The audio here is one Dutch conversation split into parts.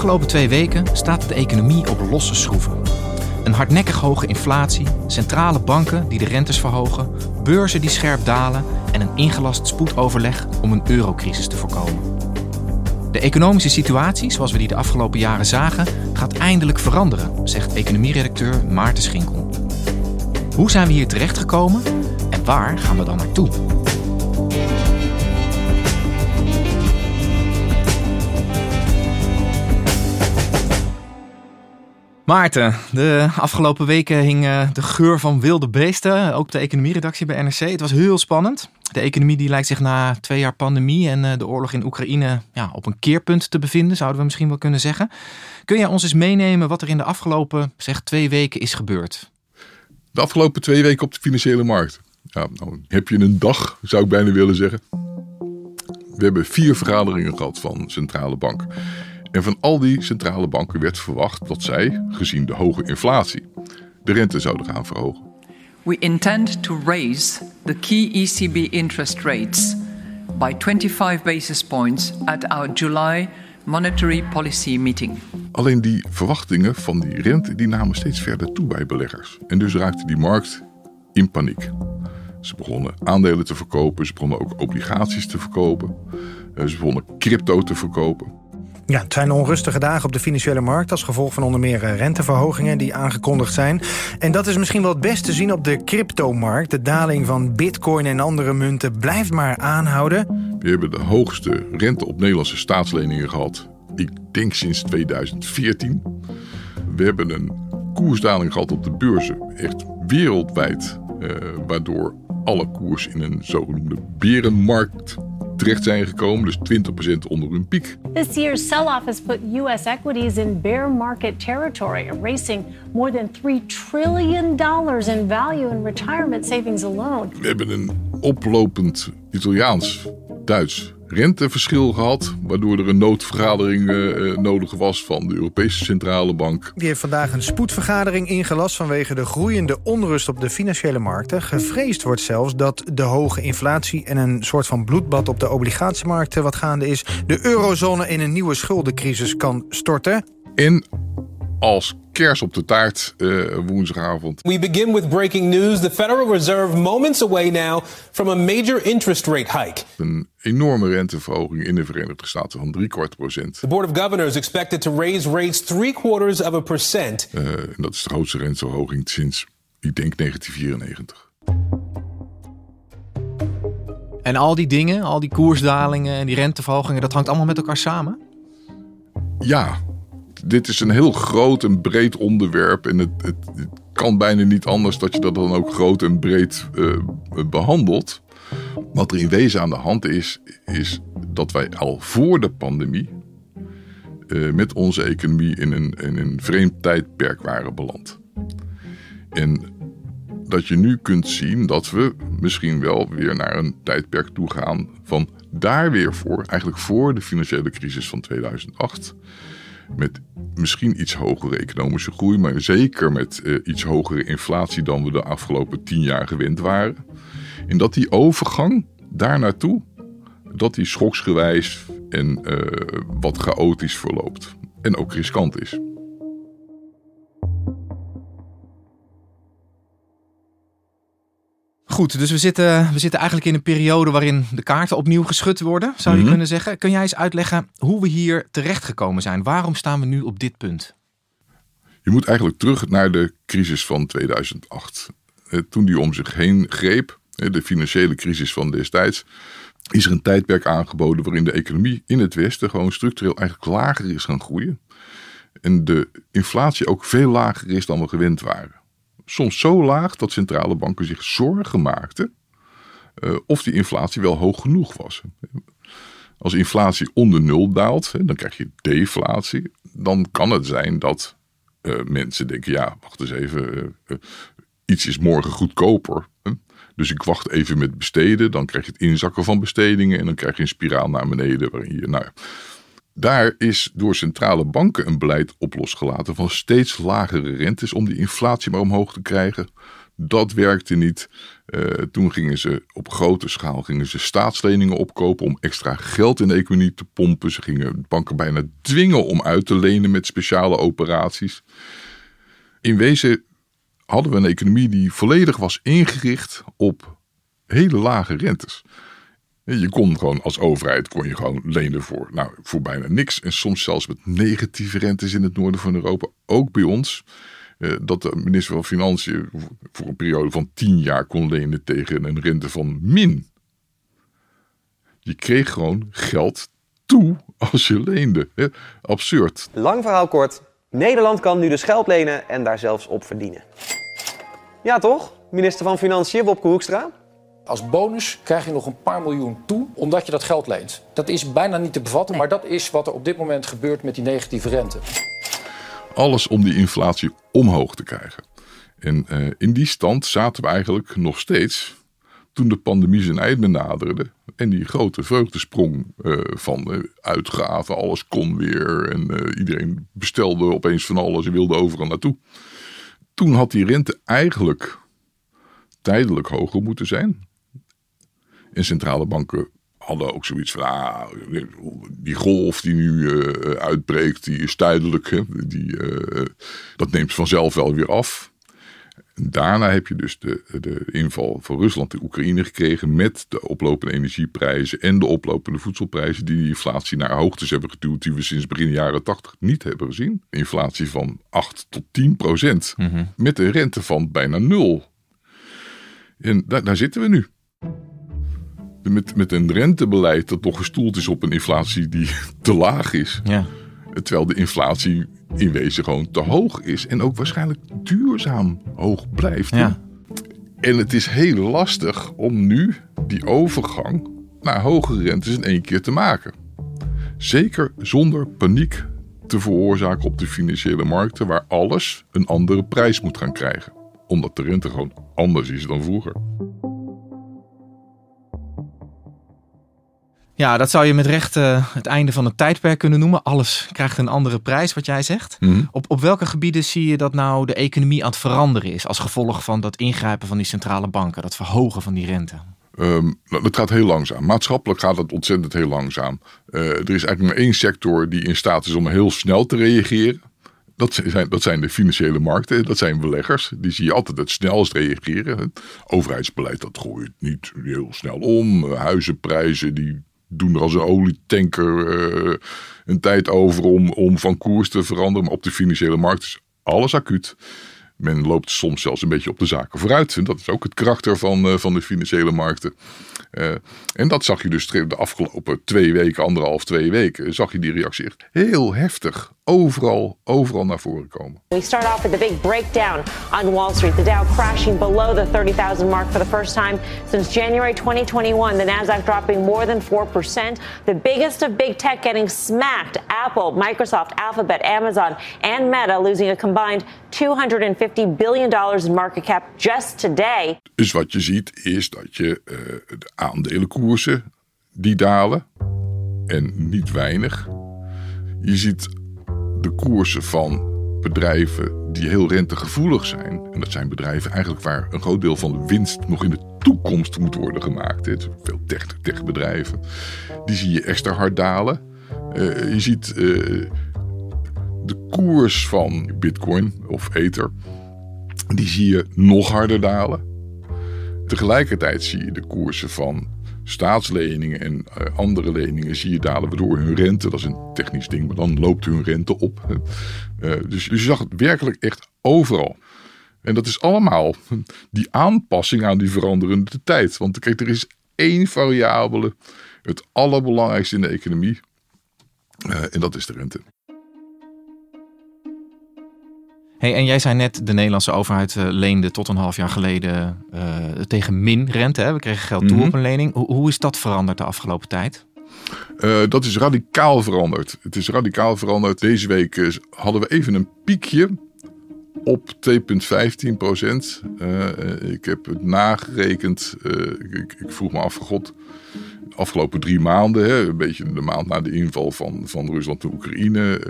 Afgelopen twee weken staat de economie op losse schroeven. Een hardnekkig hoge inflatie, centrale banken die de rentes verhogen, beurzen die scherp dalen en een ingelast spoedoverleg om een eurocrisis te voorkomen. De economische situatie, zoals we die de afgelopen jaren zagen, gaat eindelijk veranderen, zegt economieredacteur Maarten Schinkel. Hoe zijn we hier terechtgekomen en waar gaan we dan naartoe? Maarten, de afgelopen weken hing eh, de geur van wilde beesten, ook de economieredactie bij NRC. Het was heel spannend. De economie die lijkt zich na twee jaar pandemie en eh, de oorlog in Oekraïne ja, op een keerpunt te bevinden, zouden we misschien wel kunnen zeggen. Kun jij ons eens meenemen wat er in de afgelopen zeg, twee weken is gebeurd? De afgelopen twee weken op de financiële markt. Ja, nou, heb je een dag, zou ik bijna willen zeggen. We hebben vier vergaderingen gehad van centrale bank. En van al die centrale banken werd verwacht dat zij, gezien de hoge inflatie, de rente zouden gaan verhogen. We intend to raise the key ECB interest rates by 25 basis points at our July monetary policy meeting. Alleen die verwachtingen van die rente die namen steeds verder toe bij beleggers. En dus raakte die markt in paniek. Ze begonnen aandelen te verkopen, ze begonnen ook obligaties te verkopen, eh, ze begonnen crypto te verkopen. Ja, het zijn onrustige dagen op de financiële markt... als gevolg van onder meer eh, renteverhogingen die aangekondigd zijn. En dat is misschien wel het best te zien op de cryptomarkt. De daling van bitcoin en andere munten blijft maar aanhouden. We hebben de hoogste rente op Nederlandse staatsleningen gehad... ik denk sinds 2014. We hebben een koersdaling gehad op de beurzen, echt wereldwijd... Eh, waardoor alle koers in een zogenoemde berenmarkt terecht zijn gekomen, dus 20% onder hun piek. This year's sell-off has put US equities in bear market territory, erasing more than 3 trillion dollars in value in retirement savings alone. We hebben een oplopend Italiaans, Duits renteverschil gehad, waardoor er een noodvergadering uh, nodig was van de Europese Centrale Bank. Die heeft vandaag een spoedvergadering ingelast vanwege de groeiende onrust op de financiële markten. Gevreesd wordt zelfs dat de hoge inflatie en een soort van bloedbad op de obligatiemarkten wat gaande is, de eurozone in een nieuwe schuldencrisis kan storten. En als kers op de taart uh, woensdagavond. We begin with breaking news. The Federal Reserve moments away now from a major interest rate hike. Een enorme renteverhoging in de Verenigde Staten van drie kwart procent. The Board of Governors expected to raise rates three quarters of a percent. Uh, en dat is de grootste renteverhoging sinds, ik denk, 1994. En al die dingen, al die koersdalingen en die renteverhogingen, dat hangt allemaal met elkaar samen? Ja, dit is een heel groot en breed onderwerp. En het, het, kan bijna niet anders dat je dat dan ook groot en breed uh, behandelt. Wat er in wezen aan de hand is, is dat wij al voor de pandemie uh, met onze economie in een, in een vreemd tijdperk waren beland. En dat je nu kunt zien dat we misschien wel weer naar een tijdperk toe gaan van daar weer voor, eigenlijk voor de financiële crisis van 2008 met misschien iets hogere economische groei, maar zeker met uh, iets hogere inflatie dan we de afgelopen tien jaar gewend waren. En dat die overgang daar naartoe, dat die schoksgewijs en uh, wat chaotisch verloopt. En ook riskant is. Goed, dus we zitten, we zitten eigenlijk in een periode waarin de kaarten opnieuw geschud worden, zou je mm -hmm. kunnen zeggen. Kun jij eens uitleggen hoe we hier terechtgekomen zijn? Waarom staan we nu op dit punt? Je moet eigenlijk terug naar de crisis van 2008. Toen die om zich heen greep, de financiële crisis van destijds, is er een tijdperk aangeboden waarin de economie in het Westen gewoon structureel eigenlijk lager is gaan groeien. En de inflatie ook veel lager is dan we gewend waren Soms zo laag dat centrale banken zich zorgen maakten uh, of die inflatie wel hoog genoeg was. Als inflatie onder nul daalt, dan krijg je deflatie. Dan kan het zijn dat uh, mensen denken: ja, wacht eens even, uh, iets is morgen goedkoper. Dus ik wacht even met besteden. Dan krijg je het inzakken van bestedingen. En dan krijg je een spiraal naar beneden. Waarin je, nou, daar is door centrale banken een beleid op losgelaten van steeds lagere rentes om die inflatie maar omhoog te krijgen. Dat werkte niet. Uh, toen gingen ze op grote schaal gingen ze staatsleningen opkopen om extra geld in de economie te pompen. Ze gingen banken bijna dwingen om uit te lenen met speciale operaties. In wezen hadden we een economie die volledig was ingericht op hele lage rentes. Je kon gewoon als overheid kon je gewoon lenen voor, nou, voor bijna niks. En soms zelfs met negatieve rentes in het noorden van Europa. Ook bij ons. Eh, dat de minister van Financiën voor een periode van tien jaar kon lenen tegen een rente van min. Je kreeg gewoon geld toe als je leende. Hè? Absurd. Lang verhaal kort. Nederland kan nu dus geld lenen en daar zelfs op verdienen. Ja toch, minister van Financiën Wopke Hoekstra? Als bonus krijg je nog een paar miljoen toe omdat je dat geld leent. Dat is bijna niet te bevatten, maar dat is wat er op dit moment gebeurt met die negatieve rente. Alles om die inflatie omhoog te krijgen. En uh, in die stand zaten we eigenlijk nog steeds toen de pandemie zijn einde naderde. En die grote vreugdesprong uh, van uh, uitgaven, alles kon weer. En iedereen bestelde opeens van alles en wilde overal naartoe. Toen had die rente eigenlijk tijdelijk hoger moeten zijn. En centrale banken hadden ook zoiets van, ah, die golf die nu uh, uitbreekt, die is tijdelijk. Hè? Die, uh, dat neemt vanzelf wel weer af. Daarna heb je dus de, de inval van Rusland in Oekraïne gekregen met de oplopende energieprijzen en de oplopende voedselprijzen die de inflatie naar hoogtes hebben geduwd die we sinds begin jaren 80 niet hebben gezien. Inflatie van 8 tot 10 procent mm -hmm. met een rente van bijna nul. En daar, daar zitten we nu met, met een rentebeleid dat toch gestoeld is op een inflatie die te laag is. Ja. Terwijl de inflatie in wezen gewoon te hoog is. En ook waarschijnlijk duurzaam hoog blijft. Ja. En het is heel lastig om nu die overgang naar hogere rentes in één keer te maken. Zeker zonder paniek te veroorzaken op de financiële markten, waar alles een andere prijs moet gaan krijgen. Omdat de rente gewoon anders is dan vroeger. Ja, dat zou je met recht uh, het einde van het tijdperk kunnen noemen. Alles krijgt een andere prijs, wat jij zegt. Mm. Op, op welke gebieden zie je dat nou de economie aan het veranderen is... als gevolg van dat ingrijpen van die centrale banken, dat verhogen van die rente? Um, dat gaat heel langzaam. Maatschappelijk gaat het ontzettend heel langzaam. Uh, er is eigenlijk maar één sector die in staat is om heel snel te reageren. Dat zijn, dat zijn de financiële markten, dat zijn beleggers. Die zie je altijd het snelst reageren. Het overheidsbeleid dat gooit niet heel snel om. Huizenprijzen die doen er als een olietanker uh, een tijd over om, om van koers te veranderen. Maar op de financiële markt is alles acuut. Men loopt soms zelfs een beetje op de zaken vooruit. En dat is ook het karakter van, uh, van de financiële markten. Uh, en dat zag je dus de afgelopen twee weken, anderhalf, twee weken, zag je die reactie echt heel heftig overal, overal naar voren komen. We start off with the big breakdown on Wall Street. The Dow crashing below the 30,000 mark for the first time since January 2021. The Nasdaq dropping more than 4%. The biggest of big tech getting smacked. Apple, Microsoft, Alphabet, Amazon, and Meta losing a combined 250 billion dollars in market cap just today. Dus wat je ziet is dat je uh, de aandelenkoersen die dalen en niet weinig. Je ziet de koersen van bedrijven die heel rentegevoelig zijn. En dat zijn bedrijven eigenlijk waar een groot deel van de winst nog in de toekomst moet worden gemaakt. Veel techbedrijven. Die zie je extra hard dalen. Uh, je ziet uh, de koers van Bitcoin of Ether. Die zie je nog harder dalen. Tegelijkertijd zie je de koersen van staatsleningen en uh, andere leningen zie je dalen, waardoor hun rente, dat is een technisch ding, maar dan loopt hun rente op. Uh, dus, je zag het werkelijk echt overal. En dat is allemaal die aanpassing aan die veranderende tijd. Want kijk, er is één variabele, het allerbelangrijkste in de economie, uh, en dat is de rente. Hey, en jij zei net, de Nederlandse overheid uh, leende tot een half jaar geleden uh, tegen min rente. Hè? We kregen geld toe Mhm. op een lening. Hoe, hoe is dat veranderd de afgelopen tijd? Uh, dat is radicaal veranderd. Het is radicaal veranderd. Deze week hadden we even een piekje op 2,15 procent. Uh, ik heb het nagerekend. Ik, ik, vroeg me af, god, de afgelopen drie maanden, hè, een beetje de maand na de inval van, van Rusland en Oekraïne,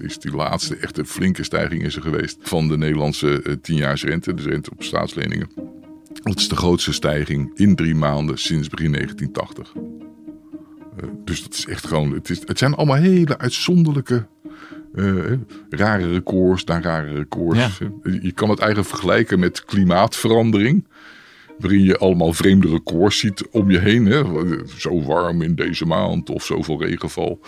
is die laatste echte flinke stijging is er geweest van de Nederlandse tienjaarsrente, dus rente op staatsleningen. Dat is de grootste stijging in drie maanden sinds begin 1980. Uh, dus dat is echt gewoon. Het, is, het zijn allemaal hele uitzonderlijke. Uh, rare records na rare records. Ja. Je kan het eigenlijk vergelijken met klimaatverandering. Waarin je allemaal vreemde records ziet om je heen. Hè? Zo warm in deze maand of zoveel regenval.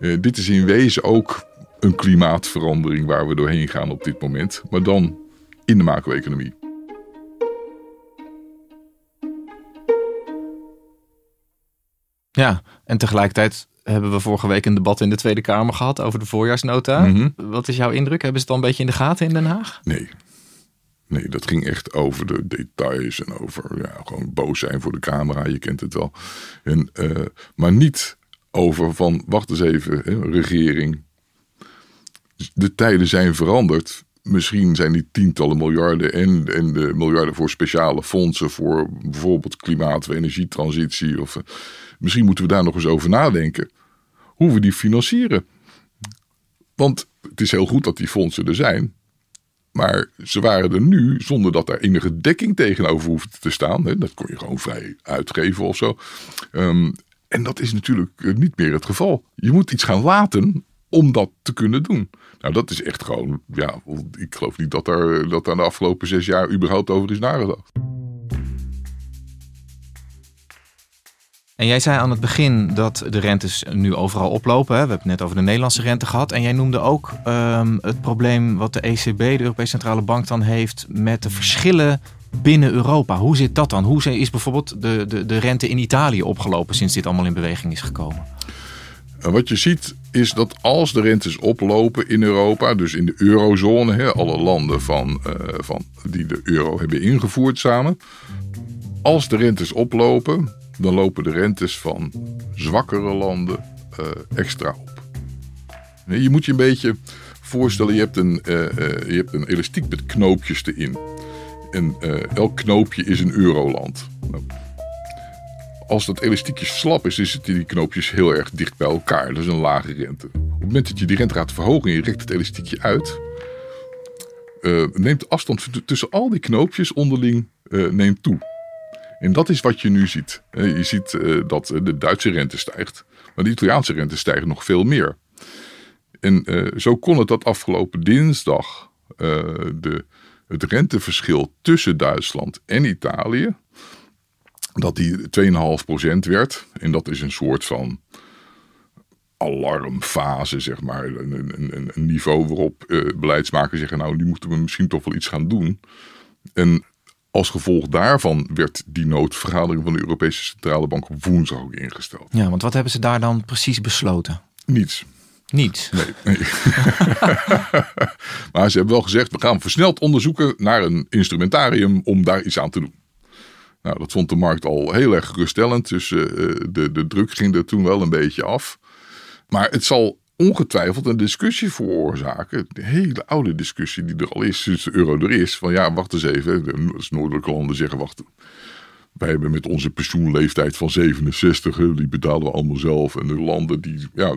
Uh, dit is in wezen ook een klimaatverandering waar we doorheen gaan op dit moment. Maar dan in de macro-economie. Ja, en tegelijkertijd hebben we vorige week een debat in de Tweede Kamer gehad over de voorjaarsnota. Mhm. Mm -hmm. Wat is jouw indruk? Hebben ze het al een beetje in de gaten in Den Haag? Nee. Nee, dat ging echt over de details en over ja, gewoon boos zijn voor de camera. Je kent het wel. En, uh, maar niet over van, wacht eens even, hè, regering. De tijden zijn veranderd. Misschien zijn die tientallen miljarden en, de miljarden voor speciale fondsen voor bijvoorbeeld klimaat- of energietransitie. Of, uh, misschien moeten we daar nog eens over nadenken. Hoe we die financieren. Want het is heel goed dat die fondsen er zijn. Maar ze waren er nu zonder dat daar enige dekking tegenover hoefde te staan. Dat kon je gewoon vrij uitgeven of zo. Um, en dat is natuurlijk niet meer het geval. Je moet iets gaan laten om dat te kunnen doen. Nou, dat is echt gewoon, ja, ik geloof niet dat daar, dat daar de afgelopen zes jaar überhaupt over is nagedacht. En jij zei aan het begin dat de rentes nu overal oplopen. Hè? We hebben het net over de Nederlandse rente gehad. En jij noemde ook um, het probleem wat de ECB, de Europese Centrale Bank, dan heeft met de verschillen binnen Europa. Hoe zit dat dan? Hoe is bijvoorbeeld de, de, de rente in Italië opgelopen sinds dit allemaal in beweging is gekomen? Wat je ziet is dat als de rentes oplopen in Europa, dus in de eurozone, hè, alle landen van, uh, van, die de euro hebben ingevoerd samen. Als de rentes oplopen, dan lopen de rentes van zwakkere landen uh, extra op. Je moet je een beetje voorstellen, je hebt een, uh, je hebt een elastiek met knoopjes erin. En elk knoopje is een euroland. Nou, als dat elastiekje slap is, zitten die knoopjes heel erg dicht bij elkaar. Dat is een lage rente. Op het moment dat je die rente gaat verhogen en je rekt het elastiekje uit, neemt de afstand tussen al die knoopjes onderling uh, neemt toe. En dat is wat je nu ziet. Je ziet dat de Duitse rente stijgt, maar de Italiaanse rente stijgt nog veel meer. En zo kon het dat afgelopen dinsdag de, het renteverschil tussen Duitsland en Italië dat die 2,5% werd. En dat is een soort van alarmfase, zeg maar. Een, een, een niveau waarop uh, beleidsmakers zeggen... nou, nu moeten we misschien toch wel iets gaan doen. En als gevolg daarvan werd die noodvergadering van de Europese Centrale Bank op woensdag ook ingesteld. Ja, want wat hebben ze daar dan precies besloten? Niets. Niets? Nee. nee. maar ze hebben wel gezegd, we gaan versneld onderzoeken naar een instrumentarium om daar iets aan te doen. Nou, dat vond de markt al heel erg geruststellend. Dus uh, de, de druk ging er toen wel een beetje af. Maar het zal ongetwijfeld een discussie veroorzaken. De hele oude discussie die er al is sinds de euro er is. Van ja, wacht eens even. De noordelijke landen zeggen, wacht. Wij hebben met onze pensioenleeftijd van 67, die betalen we allemaal zelf. En de landen die, ja,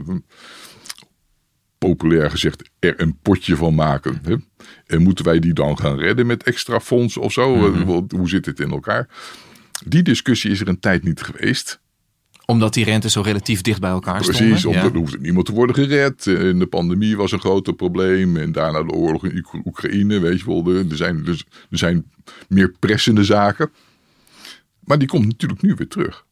populair gezegd, er een potje van maken. Hè? En moeten wij die dan gaan redden met extra fondsen of zo? Mm-hmm. Hoe zit het in elkaar? Die discussie is er een tijd niet geweest. Omdat die rente zo relatief dicht bij elkaar Precies, stonden? Precies, omdat er hoefde niemand te worden gered. In de pandemie was een groot probleem. En daarna de oorlog in Oekraïne, weet je wel. Er zijn, er zijn meer pressende zaken. Maar die komt natuurlijk nu weer terug.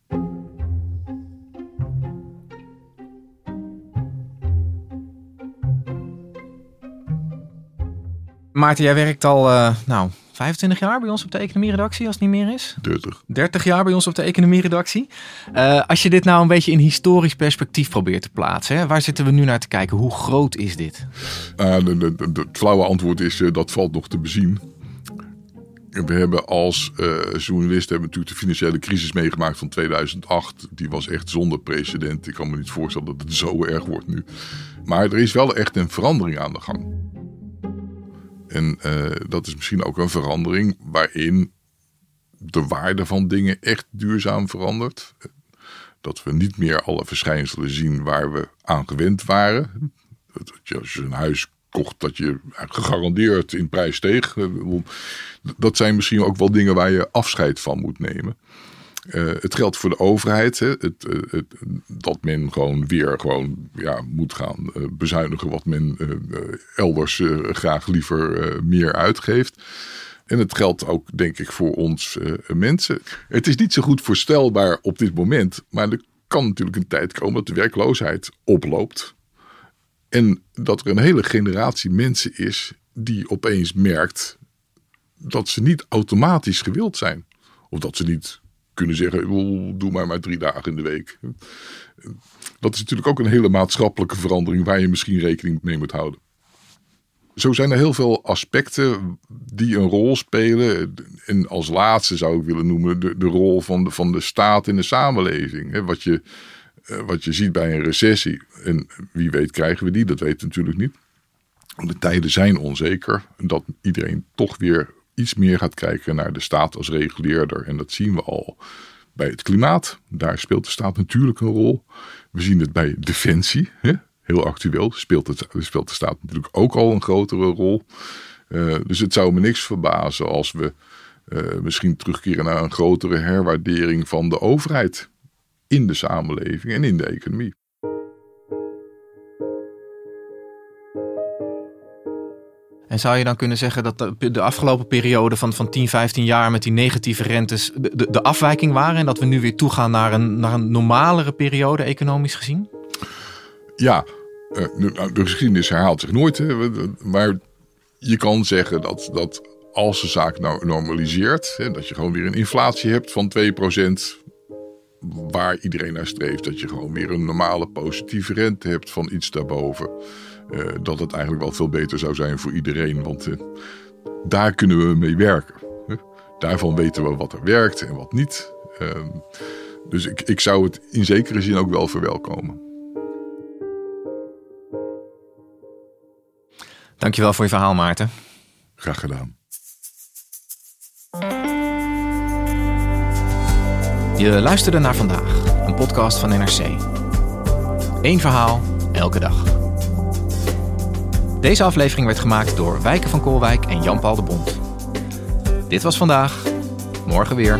Maarten, jij werkt al uh, nou, 25 jaar bij ons op de economieredactie, als het niet meer is. 30. 30 jaar bij ons op de economieredactie. Uh, als je dit nou een beetje in historisch perspectief probeert te plaatsen, hè, waar zitten we nu naar te kijken? Hoe groot is dit? Uh, het flauwe antwoord is, dat valt nog te bezien. We hebben als uh, journalist hebben natuurlijk de financiële crisis meegemaakt van 2008. Die was echt zonder precedent. Ik kan me niet voorstellen dat het zo erg wordt nu. Maar er is wel echt een verandering aan de gang. En uh, dat is misschien ook een verandering waarin de waarde van dingen echt duurzaam verandert. Dat we niet meer alle verschijnselen zien waar we aan gewend waren. Dat je als je een huis kocht, dat je gegarandeerd in prijs steeg. Dat zijn misschien ook wel dingen waar je afscheid van moet nemen. Uh, het geldt voor de overheid. Hè. Het, uh, het, dat men gewoon weer gewoon, ja, moet gaan uh, bezuinigen wat men elders graag liever meer uitgeeft. En het geldt ook, denk ik, voor ons mensen. Het is niet zo goed voorstelbaar op dit moment. Maar er kan natuurlijk een tijd komen dat de werkloosheid oploopt. En dat er een hele generatie mensen is die opeens merkt dat ze niet automatisch gewild zijn. Of dat ze niet kunnen zeggen, doe maar maar drie dagen in de week. Dat is natuurlijk ook een hele maatschappelijke verandering waar je misschien rekening mee moet houden. Zo zijn er heel veel aspecten die een rol spelen. En als laatste zou ik willen noemen de, de rol van de, van de staat in de samenleving. Wat je, eh, wat je ziet bij een recessie. En wie weet krijgen we die, dat weten we natuurlijk niet. De tijden zijn onzeker. Dat iedereen toch weer iets meer gaat kijken naar de staat als reguleerder. En dat zien we al bij het klimaat. Daar speelt de staat natuurlijk een rol. We zien het bij defensie. Hè? Heel actueel speelt, het, speelt de staat natuurlijk ook al een grotere rol. Uh, dus het zou me niks verbazen als we uh, misschien terugkeren naar een grotere herwaardering van de overheid in de samenleving en in de economie. En zou je dan kunnen zeggen dat de, de afgelopen periode van, van 10, 15 jaar met die negatieve rentes de, de, afwijking waren en dat we nu weer toegaan naar een, naar een normalere periode economisch gezien? Ja, uh, de geschiedenis herhaalt zich nooit. Maar je kan zeggen dat, dat als de zaak nou normaliseert, dat je gewoon weer een inflatie hebt van 2%, waar iedereen naar streeft, dat je gewoon weer een normale positieve rente hebt van iets daarboven. Uh, dat het eigenlijk wel veel beter zou zijn voor iedereen. Want uh, daar kunnen we mee werken. Daarvan weten we wat er werkt en wat niet. Uh, dus ik, ik zou het in zekere zin ook wel verwelkomen. Dankjewel voor je verhaal, Maarten. Graag gedaan. Je luisterde naar vandaag, een podcast van NRC. Eén verhaal, elke dag. Deze aflevering werd gemaakt door Wijken van Koolwijk en Jan-Paul de Bond. Dit was vandaag, morgen weer.